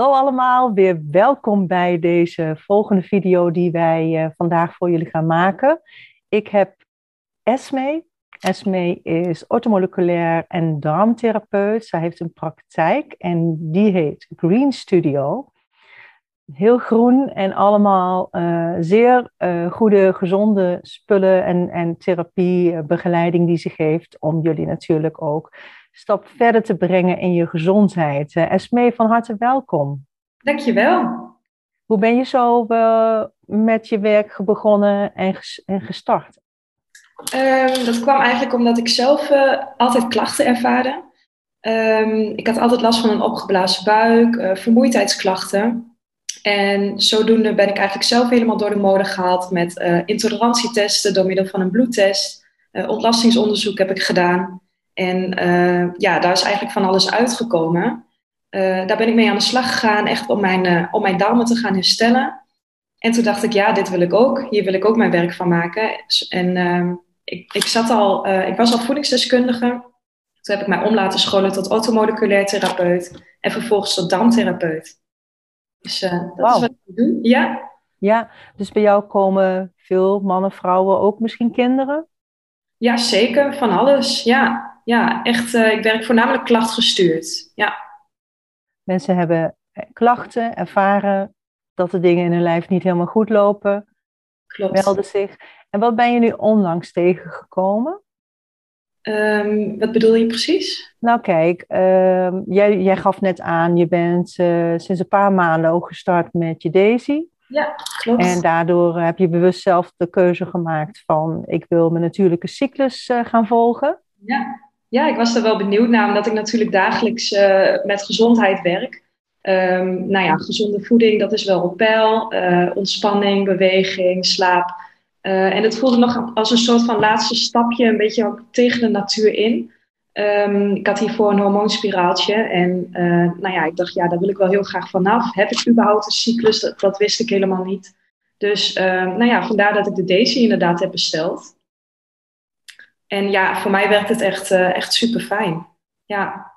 Hallo allemaal, weer welkom bij deze volgende video die wij uh, vandaag voor jullie gaan maken. Ik heb Esme. Esme is ortomoleculair en darmtherapeut. Zij heeft een praktijk en die heet Green Studio. Heel groen en allemaal uh, zeer uh, goede, gezonde spullen en, en therapiebegeleiding die ze geeft om jullie natuurlijk ook stap verder te brengen in je gezondheid. Uh, Esme, van harte welkom. Dankjewel. Hoe ben je zo uh, met je werk begonnen en, ges en gestart? Um, dat kwam eigenlijk omdat ik zelf uh, altijd klachten ervaarde. Um, ik had altijd last van een opgeblazen buik, vermoeidheidsklachten. En zodoende ben ik eigenlijk zelf helemaal door de mode gehaald met intolerantietesten door middel van een bloedtest. ontlastingsonderzoek heb ik gedaan. En uh, ja, daar is eigenlijk van alles uitgekomen. Uh, daar ben ik mee aan de slag gegaan, echt om mijn, uh, om mijn darmen te gaan herstellen. En toen dacht ik, ja, dit wil ik ook. Hier wil ik ook mijn werk van maken. En ehm, ik, ik, zat al, ik was al voedingsdeskundige. Toen heb ik mij om laten scholen tot automoleculair therapeut. En vervolgens tot darmtherapeut. Dus dat wow. is wat ik doe. Ja. Ja, dus bij jou komen veel mannen, vrouwen, ook misschien kinderen? Ja, zeker. Van alles. Ja, ja, echt, uh, ik werk voornamelijk klachtgestuurd. Ja. Mensen hebben eh, klachten, ervaren dat de dingen in hun lijf niet helemaal goed lopen. Klopt. Melden zich. En wat ben je nu onlangs tegengekomen? Um, wat bedoel je precies? Nou kijk, um, jij, jij gaf net aan, je bent uh, sinds een paar maanden ook gestart met je Daisy. Ja, klopt. En daardoor heb je bewust zelf de keuze gemaakt van ik wil mijn natuurlijke cyclus uh, gaan volgen. Ja. Ja, ik was er wel benieuwd naar, omdat ik natuurlijk dagelijks uh, met gezondheid werk. Um, nou ja, gezonde voeding, dat is wel op peil. Uh, ontspanning, beweging, slaap. Uh, en het voelde nog als een soort van laatste stapje, een beetje ook tegen de natuur in. Um, ik had hiervoor een hormoonspiraaltje. En nou ja, ik dacht, ja, daar wil ik wel heel graag vanaf. Heb ik überhaupt een cyclus? Dat, wist ik helemaal niet. Dus nou ja, vandaar dat ik de Daisy inderdaad heb besteld. En ja, voor mij werkt het echt, uh, echt super fijn. Ja.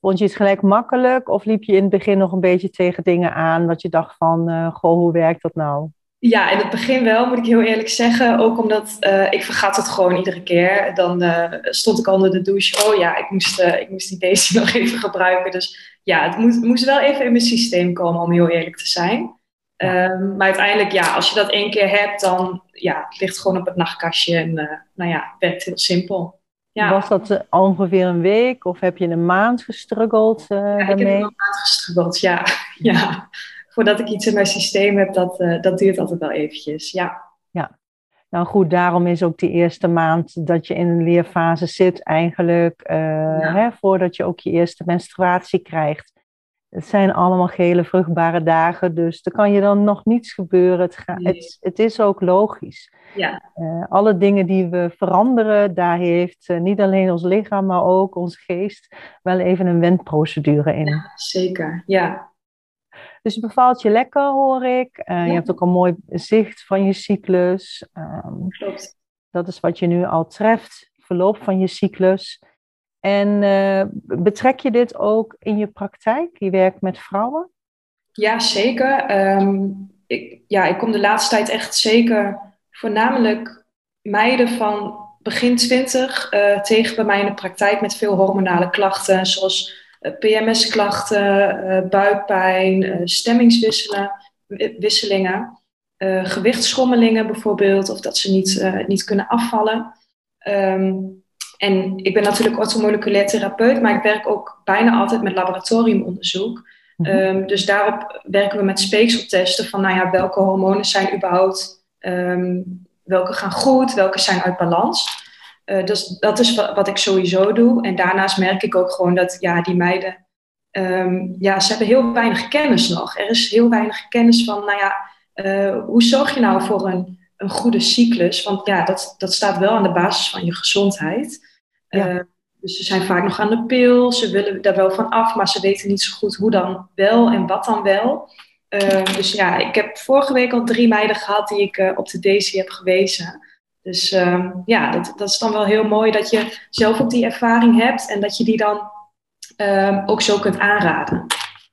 Vond je het gelijk makkelijk of liep je in het begin nog een beetje tegen dingen aan dat je dacht van, uh, goh, hoe werkt dat nou? Ja, in het begin wel, moet ik heel eerlijk zeggen. Ook omdat uh, ik vergat het gewoon iedere keer. Dan stond ik onder de douche. Oh ja, ik moest, ik moest die deze nog even gebruiken. Dus ja, het moest, moest wel even in mijn systeem komen, om heel eerlijk te zijn. Um, maar uiteindelijk, ja, als je dat één keer hebt, dan ja, het ligt gewoon op het nachtkastje en uh, nou ja, het werkt heel simpel. Ja. Was dat uh, ongeveer een week of heb je een maand gestruggeld uh, ja, daarmee? Ik heb een maand gestruggeld, ja. ja. Voordat ik iets in mijn systeem heb, dat, dat duurt altijd wel eventjes, ja. Ja, nou goed, daarom is ook die eerste maand dat je in een leerfase zit eigenlijk, ja. hè, voordat je ook je eerste menstruatie krijgt het zijn allemaal gele vruchtbare dagen, dus er kan je dan nog niets gebeuren. Het, ga, nee. het, het, is ook logisch. Ja. Uh, alle dingen die we veranderen, daar heeft uh, niet alleen ons lichaam, maar ook onze geest wel even een wendprocedure in. Ja, zeker, ja. Dus het bevalt je lekker, hoor ik. Uh, ja. Je hebt ook een mooi zicht van je cyclus. Um, Klopt. Dat is wat je nu al treft, verloop van je cyclus. En uh, betrek je dit ook in je praktijk? Je werkt met vrouwen? Ja, zeker. Um, ik, ja, ik kom de laatste tijd echt zeker voornamelijk meiden van begin twintig uh, tegen bij mij in de praktijk met veel hormonale klachten, zoals uh, PMS-klachten, buikpijn, stemmingswisselingen, gewichtsschommelingen bijvoorbeeld, of dat ze niet, niet kunnen afvallen. Um, en ik ben natuurlijk orthomoleculair therapeut, maar ik werk ook bijna altijd met laboratoriumonderzoek. Mm -hmm. um, dus daarop werken we met speekseltesten van nou ja, welke hormonen zijn überhaupt, um, welke gaan goed, welke zijn uit balans. Uh, dus dat is wat ik sowieso doe. En daarnaast merk ik ook gewoon dat ja, die meiden, um, ja, ze hebben heel weinig kennis nog. Er is heel weinig kennis van, nou ja, uh, hoe zorg je nou voor een, een goede cyclus? Want ja, dat, dat staat wel aan de basis van je gezondheid. Ja. Uh, dus ze zijn vaak nog aan de pil, ze willen daar wel van af, maar ze weten niet zo goed hoe dan wel en wat dan wel. Uh, dus ja, ik heb vorige week al drie meiden gehad die ik uh, op de Daisy heb gewezen. Dus uh, ja, dat, dat is dan wel heel mooi dat je zelf ook die ervaring hebt en dat je die dan ehm, ook zo kunt aanraden.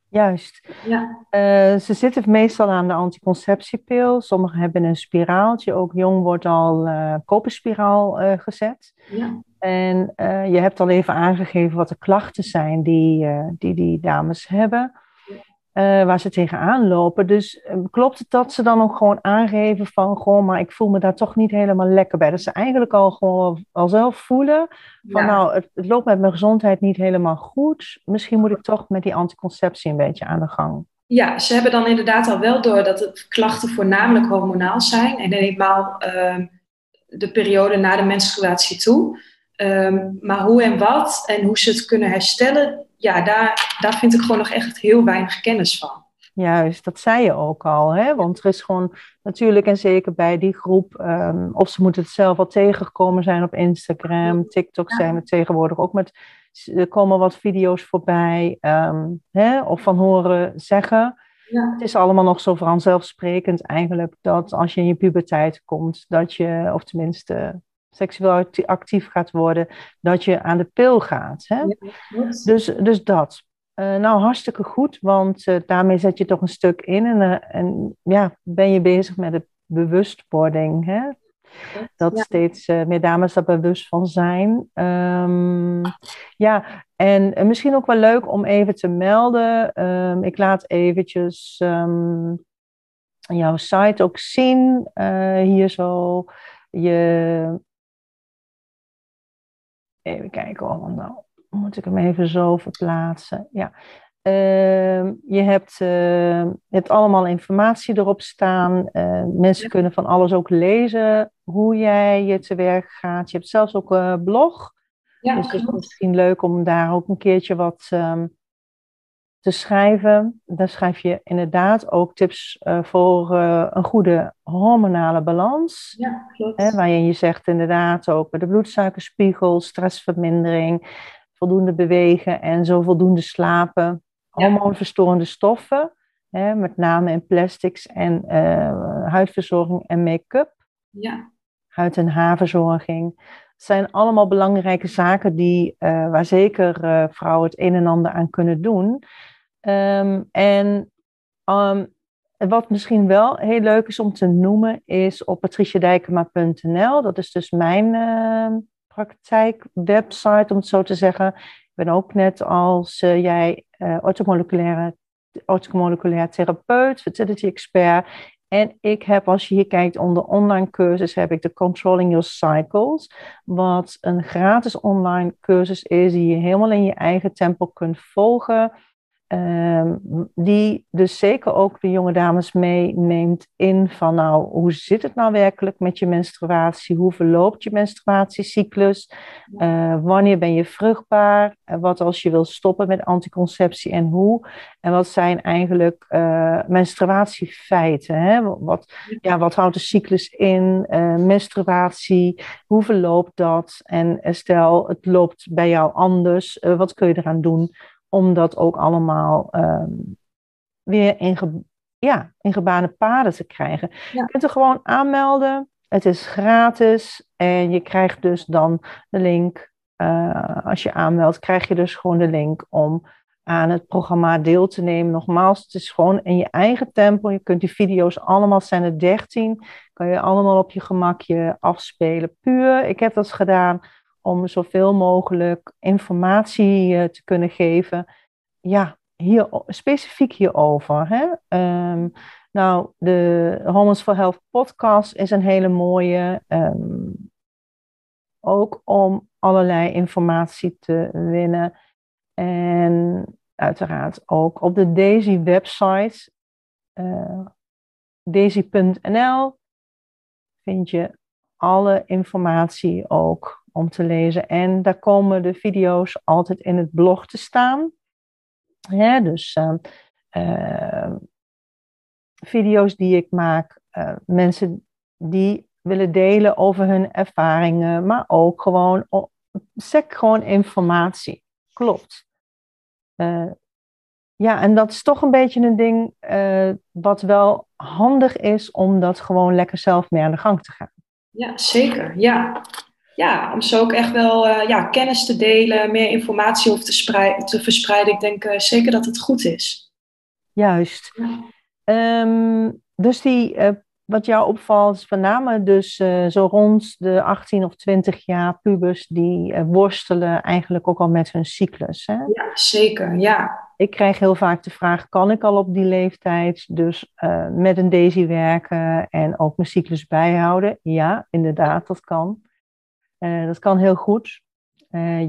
Juist. Ja. Uh, ze zitten meestal aan de anticonceptiepil. Sommigen hebben een spiraaltje. Ook jong wordt al uh, koperspiraal uh, gezet. Ja. En je hebt al even aangegeven wat de klachten zijn die die, die dames hebben. Uh, waar ze tegenaan lopen. Dus klopt het dat ze dan ook gewoon aangeven van, gewoon, maar ik voel me daar toch niet helemaal lekker bij. Dat ze eigenlijk al gewoon al zelf voelen van, nou, het, het, loopt met mijn gezondheid niet helemaal goed. Misschien moet ik toch met die anticonceptie een beetje aan de gang. Ja, ze hebben dan inderdaad al wel door dat de klachten voornamelijk hormonaal zijn en helemaal uh, de periode na de menstruatie toe. Ehm, maar hoe en wat en hoe ze het kunnen herstellen, ja, daar, daar vind ik gewoon nog echt heel weinig kennis van. Juist, dat zei je ook al. Hè? Want er is gewoon natuurlijk, en zeker bij die groep, um, of ze moeten het zelf al tegengekomen zijn op Instagram, TikTok zijn er tegenwoordig ook met, er komen wat video's voorbij, ehm, hè? of van horen zeggen. Ja. Het is allemaal nog zo vanzelfsprekend eigenlijk dat als je in je puberteit komt, dat je, of tenminste seksueel actief gaat worden, dat je aan de pil gaat. Hè? dus, dus dat. Uh, nou, hartstikke goed, want uh, daarmee zet je toch een stuk in en, uh, en ja, ben je bezig met de bewustwording. Hè? Dat steeds meer dames daar bewust van zijn. Um, ja, en misschien ook wel leuk om even te melden. Um, ik laat eventjes um, jouw site ook zien. hier zo. Je Even kijken, oh, nou moet ik hem even zo verplaatsen. Ja. Uh, je, hebt, uh, je hebt allemaal informatie erop staan. Uh, mensen kunnen van alles ook lezen hoe jij je te werk gaat. Je hebt zelfs ook een blog. Ja, dus het is misschien leuk om daar ook een keertje wat um, te schrijven. Daar schrijf je inderdaad ook tips uh, voor uh, een goede hormonale balans. Ja, klopt. Hè, waarin je zegt inderdaad ook de bloedsuikerspiegel, stressvermindering, voldoende bewegen en zo voldoende slapen. Ja. Hormoonverstorende stoffen, hè, met name in plastics en uh, huidverzorging en make-up. Ja. Huid- en haarverzorging zijn allemaal belangrijke zaken die, uh, waar zeker uh, vrouwen het een en ander aan kunnen doen. Um, en um, wat misschien wel heel leuk is om te noemen, is op patriciadijkema.nl. Dat is dus mijn uh, praktijkwebsite, om het zo te zeggen. Ik ben ook net als uh, jij uh, ortomoleculaire, ortomoleculair therapeut, fertility expert. En ik heb, als je hier kijkt onder online cursus, heb ik de Controlling Your Cycles. Wat een gratis online cursus is die je helemaal in je eigen tempo kunt volgen. Ehm, die dus zeker ook de jonge dames meeneemt in van nou, hoe zit het nou werkelijk met je menstruatie? Hoe verloopt je menstruatiecyclus? Uh, wanneer ben je vruchtbaar? Uh, wat als je wil stoppen met anticonceptie en hoe? En wat zijn eigenlijk uh, menstruatiefeiten? Hè? Wat, ja, wat houdt de cyclus in? menstruatie, hoe verloopt dat? En stel, het loopt bij jou anders, wat kun je eraan doen? Om dat ook allemaal um, weer in, ge, ja, in gebaande paden te krijgen. Je kunt er gewoon aanmelden. Het is gratis en je krijgt dus dan de link. Uh, als je aanmeldt, krijg je dus gewoon de link om aan het programma deel te nemen. Nogmaals, het is gewoon in je eigen tempo. Je kunt die video's allemaal, zijn er 13, kan je allemaal op je gemakje afspelen. Puur, ik heb dat gedaan om zoveel mogelijk informatie uh, te kunnen geven. Ja, hier, specifiek hierover. Hè? Um, nou, de Hormones for Health podcast is een hele mooie. Um, ook om allerlei informatie te winnen. En uiteraard ook op de Daisy website, uh, daisy.nl, vind je alle informatie ook om te lezen. En daar komen de video's altijd in het blog te staan. Dus uh, uh, video's die ik maak, uh, mensen die willen delen over hun ervaringen, maar ook gewoon, sec gewoon informatie. Klopt. ja, en dat is toch een beetje een ding wat wel handig is om dat gewoon lekker zelf mee aan de gang te gaan. Ja, zeker. Ja, ja, om zo ook echt wel uh, ja, kennis te delen, meer informatie over te, te verspreiden. Ik denk uh, zeker dat het goed is. juist. Ehm, dus die, uh, wat jou opvalt, is met name dus zo rond de 18 of 20 jaar pubers die worstelen eigenlijk ook al met hun cyclus. Hè? Ja, zeker, ja. Ik krijg heel vaak de vraag, kan ik al op die leeftijd dus met een daisy werken en ook mijn cyclus bijhouden? Ja, inderdaad, dat kan. Dat kan heel goed.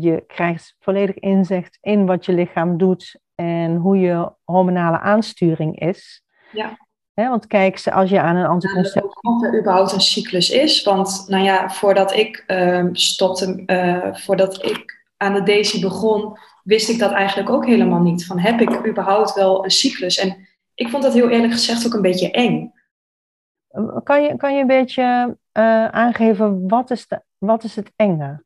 je krijgt volledig inzicht in wat je lichaam doet en hoe je hormonale aansturing is. Ja. want kijk, als je aan een anticonceptie... Of er überhaupt een cyclus is. Want nou ja, voordat ik uh, stopte, uh, voordat ik aan de Daisy begon, wist ik dat eigenlijk ook helemaal niet. Van heb ik überhaupt wel een cyclus? En ik vond dat heel eerlijk gezegd ook een beetje eng. Kan je, kan je een beetje uh, aangeven, wat is, de, wat is het enge?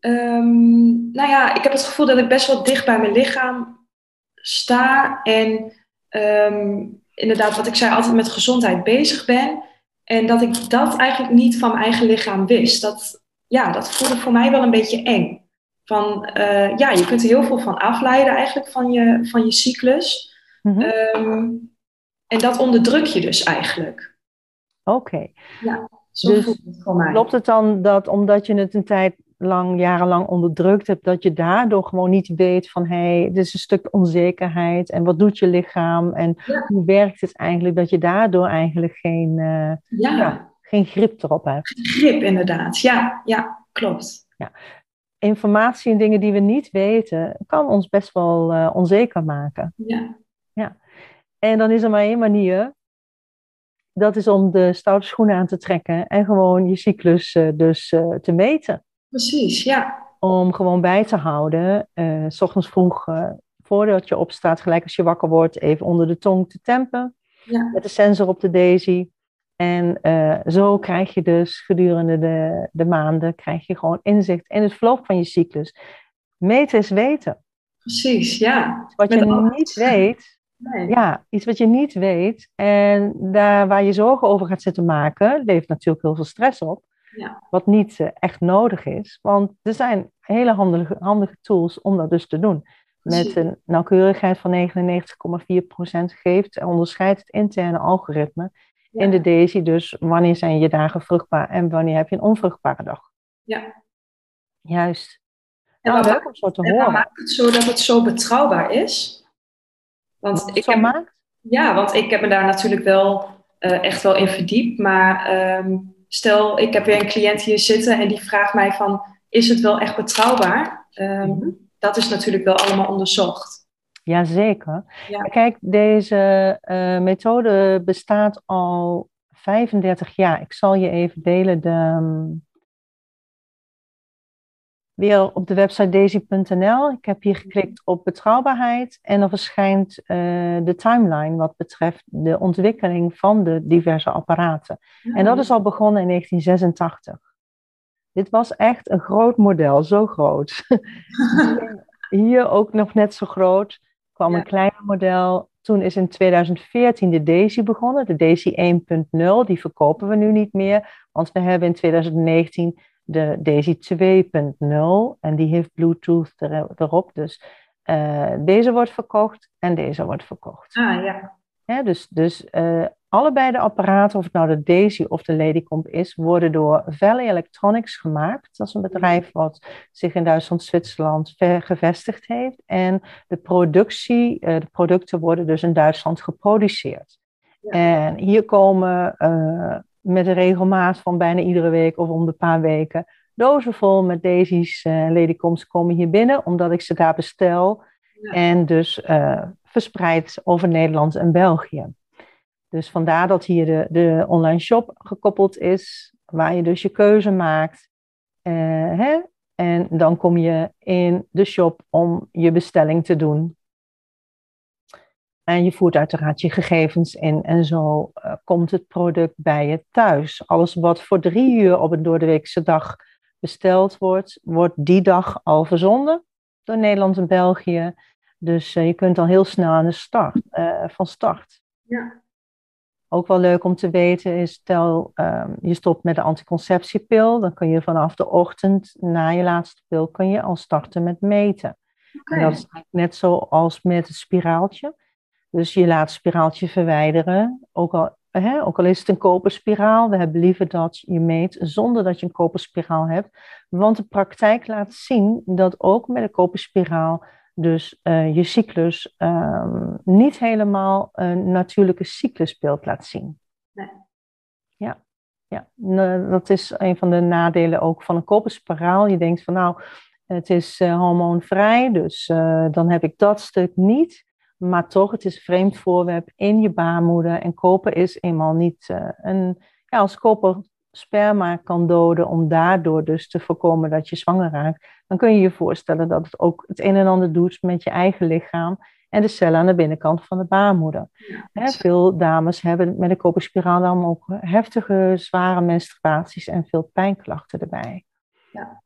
Um, nou ja, ik heb het gevoel dat ik best wel dicht bij mijn lichaam sta en um, inderdaad, wat ik zei, altijd met gezondheid bezig ben. En dat ik dat eigenlijk niet van mijn eigen lichaam wist. Dat, ja, dat voelde voor mij wel een beetje eng. Van, uh, ja, je kunt er heel veel van afleiden eigenlijk van je, van je cyclus. Mm-hmm. Um, en dat onderdruk je dus eigenlijk. Oké. Okay. Ja, zo dus voelt het voor mij. Klopt het dan dat omdat je het een tijd lang, jarenlang onderdrukt hebt, dat je daardoor gewoon niet weet van hé, hey, dit is een stuk onzekerheid en wat doet je lichaam en hoe werkt het eigenlijk, dat je daardoor eigenlijk geen, uh, ja. Ja, geen grip erop hebt. Grip inderdaad, ja, ja klopt. Ja. Informatie en dingen die we niet weten, kan ons best wel uh, onzeker maken. Ja. ja. En dan is er maar één manier, dat is om de stoute schoenen aan te trekken en gewoon je cyclus uh, dus te meten. Precies, ja. Om gewoon bij te houden, uh, s ochtends vroeg, voordat je opstaat, gelijk als je wakker wordt, even onder de tong te tempen. Ja. Met de sensor op de daisy. En zo krijg je dus gedurende de, de maanden, krijg je gewoon inzicht in het verloop van je cyclus. Meten is weten. Precies, ja. Wat je Met niet weet, nee. ja, iets wat je niet weet en daar waar je zorgen over gaat zitten maken, levert natuurlijk heel veel stress op. Ja. Wat niet uh, echt nodig is. Want er zijn hele handige, handige tools om dat dus te doen. Met een nauwkeurigheid van 99,4% geeft, onderscheidt het interne algoritme ja. in de DAISY dus wanneer zijn je dagen vruchtbaar en wanneer heb je een onvruchtbare dag. Ja. Juist. En nou, leuk om zo te horen. maakt het zo dat het zo betrouwbaar is? Want Wat ik heb, maakt? Ja, want ik heb me daar natuurlijk wel uh, echt wel in verdiept, maar um, stel, ik heb weer een cliënt hier zitten en die vraagt mij van, is het wel echt betrouwbaar? Um, dat is natuurlijk wel allemaal onderzocht. Jazeker. Ja. Kijk, deze uh, methode bestaat al 35 jaar. Ik zal je even delen de, um, weer op de website daisy.nl. Ik heb hier geklikt op betrouwbaarheid en dan verschijnt uh, de timeline wat betreft de ontwikkeling van de diverse apparaten. Ja. En dat is al begonnen in 1986. Dit was echt een groot model, zo groot. hier ook nog net zo groot. kwam ja. een kleiner model. Toen is in 2014 de Daisy begonnen, de Daisy 1.0. Die verkopen we nu niet meer, want we hebben in 2019 de Daisy 2.0 en die heeft Bluetooth er, erop. Dus uh, deze wordt verkocht en deze wordt verkocht. Ah ja. ja dus dus uh, allebei de apparaten, of het nou de Daisy of de Ladycomp is, worden door Valley Electronics gemaakt. Dat is een bedrijf wat zich in Duitsland-Zwitserland gevestigd heeft. En de productie, uh, de producten worden dus in Duitsland geproduceerd. Ja. En hier komen met een regelmaat van bijna iedere week of om de paar weken dozen vol met daisies uh, ladycoms komen hier binnen, omdat ik ze daar bestel. Ja. En dus uh, verspreid over Nederland en België. Dus vandaar dat hier de, de online shop gekoppeld is, waar je dus je keuze maakt. Uh, hè? En dan kom je in de shop om je bestelling te doen. En je voert uiteraard je gegevens in en zo uh, komt het product bij je thuis. Alles wat voor drie uur op een doordeweekse dag besteld wordt, wordt die dag al verzonden door Nederland en België. Dus uh, je kunt al heel snel aan de start, uh, van start. Ja. Ook wel leuk om te weten is, stel um, je stopt met de anticonceptiepil, dan kun je vanaf de ochtend na je laatste pil kun je al starten met meten. Okay. En dat is net zoals met het spiraaltje. Dus je laat spiraaltje verwijderen, ook al, hè, ook al is het een koperspiraal. We hebben liever dat je meet zonder dat je een koperspiraal hebt. Want de praktijk laat zien dat ook met een koperspiraal dus uh, je cyclus um, niet helemaal een natuurlijke cyclusbeeld laat zien. Nee. Ja. ja, dat is een van de nadelen ook van een koperspiraal. Je denkt van nou, het is uh, hormoonvrij, dus uh, dan heb ik dat stuk niet. Maar toch, het is een vreemd voorwerp in je baarmoeder. En koper is eenmaal niet een... Ja, als koper sperma kan doden om daardoor dus te voorkomen dat je zwanger raakt, dan kun je je voorstellen dat het ook het een en ander doet met je eigen lichaam en de cellen aan de binnenkant van de baarmoeder. veel dames hebben met een koperspiraal dan ook heftige, zware menstruaties en veel pijnklachten erbij. Ja.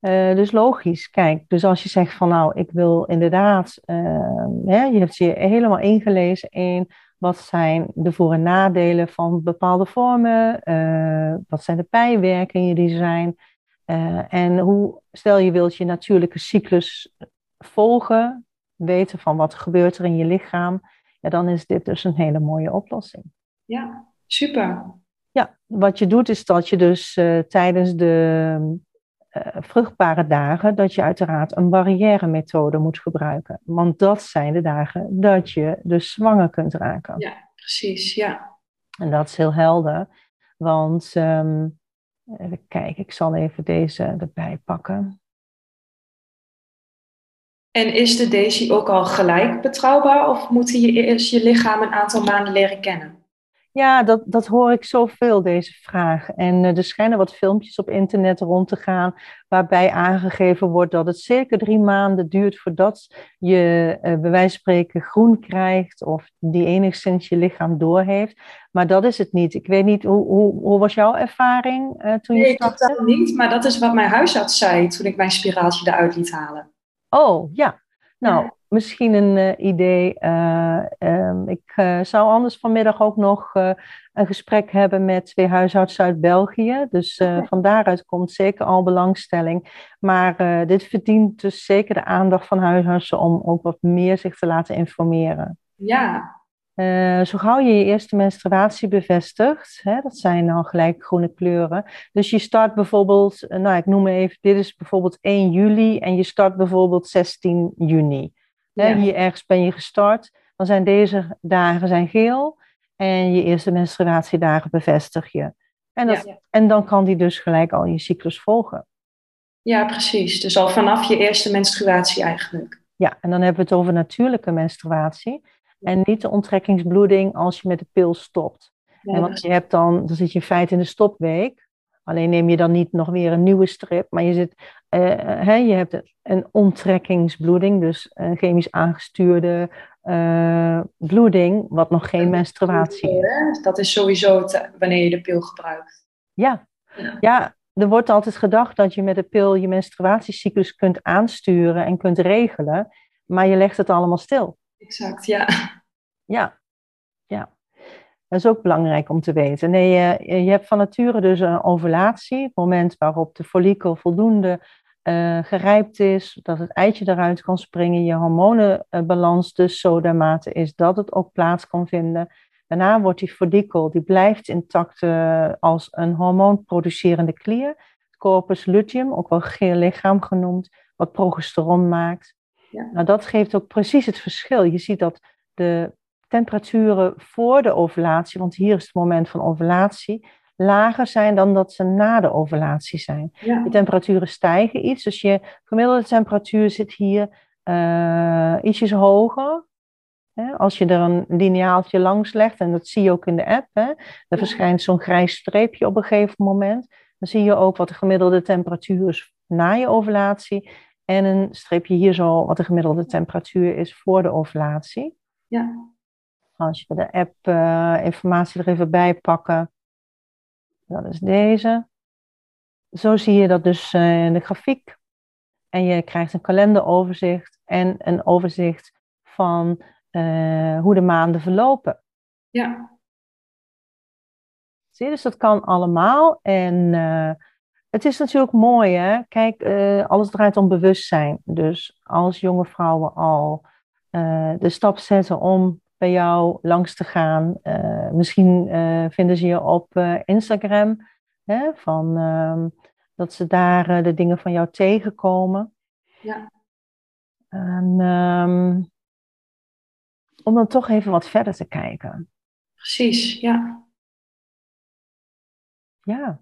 Uh, dus logisch, kijk, dus als je zegt van nou, ik wil inderdaad, uh, hè, je hebt je helemaal ingelezen in wat zijn de voor- en nadelen van bepaalde vormen? Uh, wat zijn de bijwerkingen die zijn? Uh, en hoe, stel je wilt je natuurlijke cyclus volgen, weten van wat gebeurt er in je lichaam, ja, dan is dit dus een hele mooie oplossing. Ja, super. Ja, wat je doet is dat je dus tijdens de vruchtbare dagen, dat je uiteraard een barrière methode moet gebruiken. Want dat zijn de dagen dat je dus zwanger kunt raken. Ja, precies, ja. En dat is heel helder, want um, even kijken, ik zal even deze erbij pakken. En is de Daisy ook al gelijk betrouwbaar of moet je eerst je lichaam een aantal maanden leren kennen? Ja, dat, dat hoor ik zoveel, deze vraag. En uh, er schijnen wat filmpjes op internet rond te gaan, waarbij aangegeven wordt dat het zeker drie maanden duurt voordat je uh, bij wijze van spreken groen krijgt of die enigszins je lichaam doorheeft. Maar dat is het niet. Ik weet niet, hoe, hoe, hoe was jouw ervaring uh, toen nee, je startte? Nee, totaal niet, maar dat is wat mijn huisarts zei toen ik mijn spiraaltje eruit liet halen. Oh, ja. Nou, misschien een uh, idee. Uh, um, ik uh, zou anders vanmiddag ook nog een gesprek hebben met twee huisartsen uit België. Dus okay. van daaruit komt zeker al belangstelling. Maar dit verdient dus zeker de aandacht van huisartsen om ook wat meer zich te laten informeren. Ja. zo gauw je je eerste menstruatie bevestigt, hè, dat zijn al gelijk groene kleuren. Dus je start bijvoorbeeld, nou ik noem even, dit is bijvoorbeeld 1 juli en je start bijvoorbeeld 16 juni. Ja. Hier ergens ben je gestart, dan zijn deze dagen zijn geel en je eerste menstruatiedagen bevestig je. En, dat, ja. en dan kan die dus gelijk al je cyclus volgen. Ja, precies. Dus al vanaf je eerste menstruatie eigenlijk. Ja, en dan hebben we het over natuurlijke menstruatie. En niet de onttrekkingsbloeding als je met de pil stopt. Ja, en want je hebt dan, dan zit je in feite in de stopweek. Alleen neem je dan niet nog weer een nieuwe strip, maar je, zit, hè, je hebt een onttrekkingsbloeding, dus een chemisch aangestuurde uh, bloeding, wat nog geen menstruatie is. Dat is sowieso wanneer je de pil gebruikt. Ja. ja. ja, er wordt altijd gedacht dat je met de pil je menstruatiecyclus kunt aansturen en kunt regelen, maar je legt het allemaal stil. Exact, ja. Ja, ja. Dat is ook belangrijk om te weten. Nee, je, je hebt van nature dus een ovulatie, het moment waarop de follikel voldoende uh, gerijpt is, dat het eitje eruit kan springen, je hormonenbalans dus zo dermate is dat het ook plaats kan vinden. Daarna wordt die follikel, die blijft intact uh, als een hormoonproducerende klier, het corpus luteum, ook wel geel lichaam genoemd, wat progesteron maakt. Ja. Nou, dat geeft ook precies het verschil. Je ziet dat de temperaturen voor de ovulatie, want hier is het moment van ovulatie, lager zijn dan dat ze na de ovulatie zijn. Ja. De temperaturen stijgen iets, dus je gemiddelde temperatuur zit hier uh, ietsjes hoger. Hè? Als je er een lineaaltje langs legt, en dat zie je ook in de app, hè? er verschijnt zo'n grijs streepje op een gegeven moment. Dan zie je ook wat de gemiddelde temperatuur is na je ovulatie. En een streepje hier zo wat de gemiddelde temperatuur is voor de ovulatie. Ja. Als je de app uh, informatie er even bij pakken. Dat is deze. Zo zie je dat dus uh, in de grafiek. En je krijgt een kalenderoverzicht en een overzicht van uh, hoe de maanden verlopen. Ja. Zie je, dus dat kan allemaal. En uh, het is natuurlijk mooi, hè? Kijk, alles draait om bewustzijn. Dus als jonge vrouwen al de stap zetten om bij jou langs te gaan. Misschien vinden ze je op Instagram, hè, van, ehm, dat ze daar de dingen van jou tegenkomen. Ja. En, ehm, om dan toch even wat verder te kijken. Precies, ja. Ja.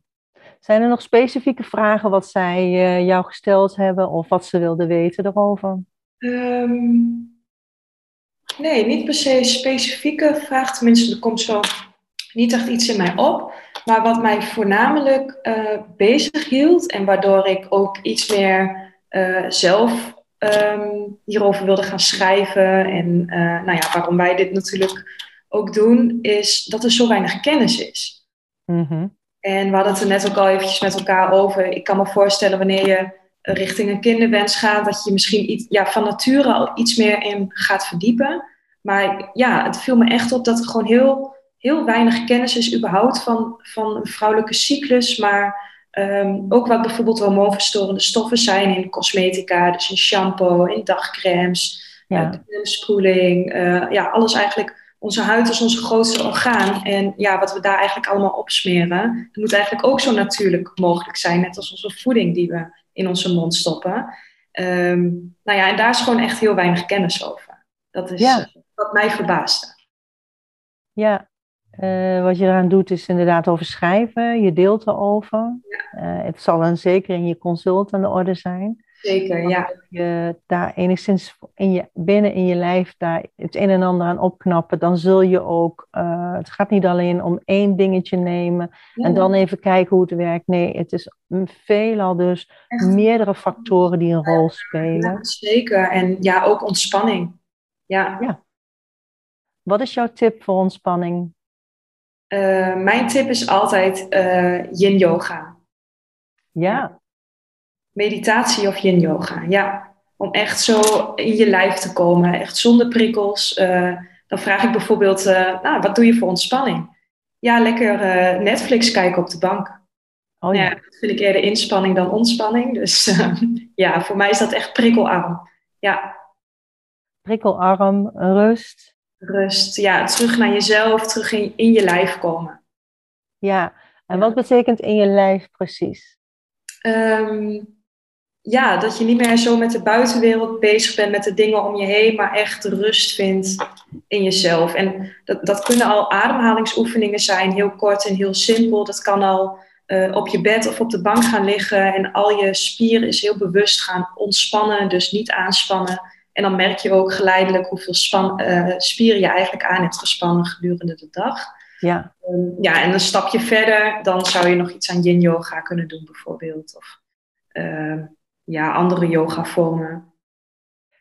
Zijn er nog specifieke vragen wat zij jou gesteld hebben of wat ze wilden weten erover? Ehm, nee, niet per se specifieke vraag. Tenminste, er komt zo niet echt iets in mij op. Maar wat mij voornamelijk uh, bezig hield en waardoor ik ook iets meer uh, zelf um, hierover wilde gaan schrijven. En nou ja, waarom wij dit natuurlijk ook doen, is dat er zo weinig kennis is. Mm en we hadden het er net ook al eventjes met elkaar over. Ik kan me voorstellen wanneer je richting een kinderwens gaat, dat je misschien iets, ja, van nature al iets meer in gaat verdiepen. Maar ja, het viel me echt op dat er gewoon heel, heel weinig kennis is überhaupt van, van een vrouwelijke cyclus. Maar ehm, ook wat bijvoorbeeld hormoonverstorende stoffen zijn in cosmetica, dus in shampoo, in dagcremes, ja. Uh, spoeling, uh, ja, alles eigenlijk onze huid is onze grootste orgaan. En ja, wat we daar eigenlijk allemaal opsmeren, dat moet eigenlijk ook zo natuurlijk mogelijk zijn. Net als onze voeding die we in onze mond stoppen. Um, nou ja, en daar is gewoon echt heel weinig kennis over. Dat is ja. wat mij verbaasde. Ja, uh, wat je eraan doet is inderdaad over schrijven. Je deelt erover. Ja. Uh, het zal dan zeker in je consult aan de orde zijn. Zeker, ja. je daar enigszins in je, binnen in je lijf daar het een en ander aan opknappen, dan zul je ook, uh, het gaat niet alleen om één dingetje nemen en dan even kijken hoe het werkt. Nee, het is veelal dus meerdere factoren die een rol spelen. Ja, zeker, en ja, ook ontspanning. Ja. ja. Wat is jouw tip voor ontspanning? Uh, mijn tip is altijd uh, yin yoga. Ja meditatie of yin yoga. Ja, om echt zo in je lijf te komen, echt zonder prikkels. Uh, dan vraag ik bijvoorbeeld, uh, nou, wat doe je voor ontspanning? Ja, lekker uh, Netflix kijken op de bank. Oh, ja. ja. dat vind ik eerder inspanning dan ontspanning. Dus ja, voor mij is dat echt prikkelarm. Ja. Prikkelarm, rust. Rust, ja, terug naar jezelf, terug in, in je lijf komen. Ja, en wat betekent in je lijf precies? Um, ja, dat je niet meer zo met de buitenwereld bezig bent, met de dingen om je heen, maar echt rust vindt in jezelf. En dat, dat kunnen al ademhalingsoefeningen zijn, heel kort en heel simpel. Dat kan al uh, op je bed of op de bank gaan liggen en al je spieren is heel bewust gaan ontspannen, dus niet aanspannen. En dan merk je ook geleidelijk hoeveel span, uh, spieren je eigenlijk aan hebt gespannen gedurende de dag. Ja. Um, ja, en een stapje verder, dan zou je nog iets aan yin yoga kunnen doen bijvoorbeeld. Of, uh, ja, andere yoga vormen.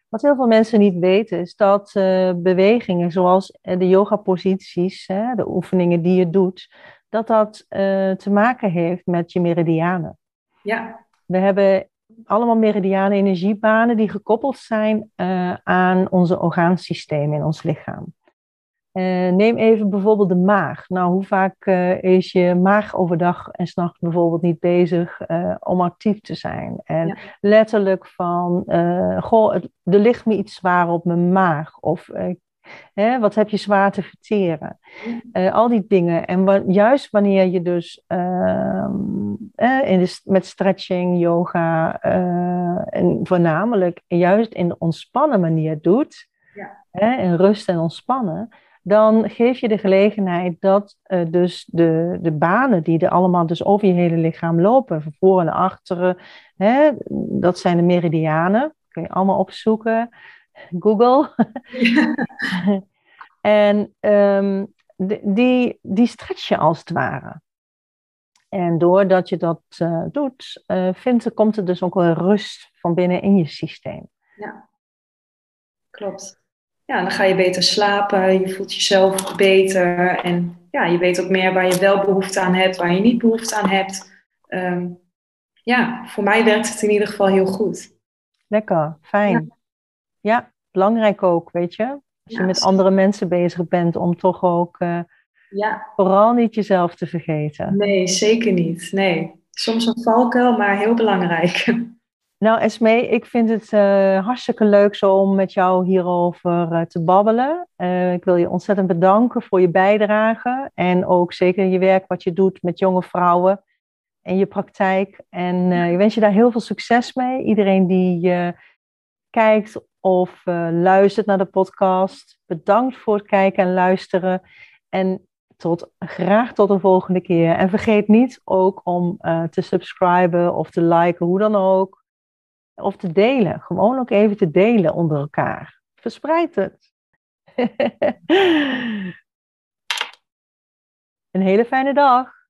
Wat heel veel mensen niet weten is dat uh, bewegingen zoals eh, de yoga-posities, de oefeningen die je doet, dat dat uh, te maken heeft met je meridianen. Ja. We hebben allemaal meridianen energiebanen die gekoppeld zijn uh, aan onze orgaansysteem in ons lichaam. Uh, neem even bijvoorbeeld de maag. Nou, hoe vaak uh, is je maag overdag en s'nachts bijvoorbeeld niet bezig uh, om actief te zijn? En ja. letterlijk van, goh, het, er ligt me iets zwaar op mijn maag. Of hè, wat heb je zwaar te verteren? Ja. al die dingen. En wa juist wanneer je dus ehm, in de, met stretching, yoga en voornamelijk juist in de ontspannen manier doet, ja. in rust en ontspannen, dan geef je de gelegenheid dat uh, dus de, de banen die er allemaal dus over je hele lichaam lopen, van voren en achteren, hè, dat zijn de meridianen. Kun je allemaal opzoeken. Google. en um, die, die stretch je als het ware. En doordat je dat uh, doet, uh, vindt, komt er dus ook wel rust van binnen in je systeem. Ja, klopt ja, dan ga je beter slapen, je voelt jezelf beter en ja, je weet ook meer waar je wel behoefte aan hebt, waar je niet behoefte aan hebt. Um, ja, voor mij werkt het in ieder geval heel goed. Lekker, fijn. Ja, ja belangrijk ook, weet je. Als je ja, met andere mensen bezig bent, om toch ook uh, ja. vooral niet jezelf te vergeten. Nee, zeker niet. Nee, soms een valkuil, maar heel belangrijk. Nou, Esme, ik vind het uh, hartstikke leuk zo om met jou hierover uh, te babbelen. Uh, ik wil je ontzettend bedanken voor je bijdrage en ook zeker je werk wat je doet met jonge vrouwen en je praktijk. En ik wens je daar heel veel succes mee. Iedereen die kijkt of luistert naar de podcast, bedankt voor het kijken en luisteren. En tot, graag tot een volgende keer. En vergeet niet ook om te subscriben of te liken, hoe dan ook. Of te delen. Gewoon ook even te delen onder elkaar. Verspreid het. een hele fijne dag.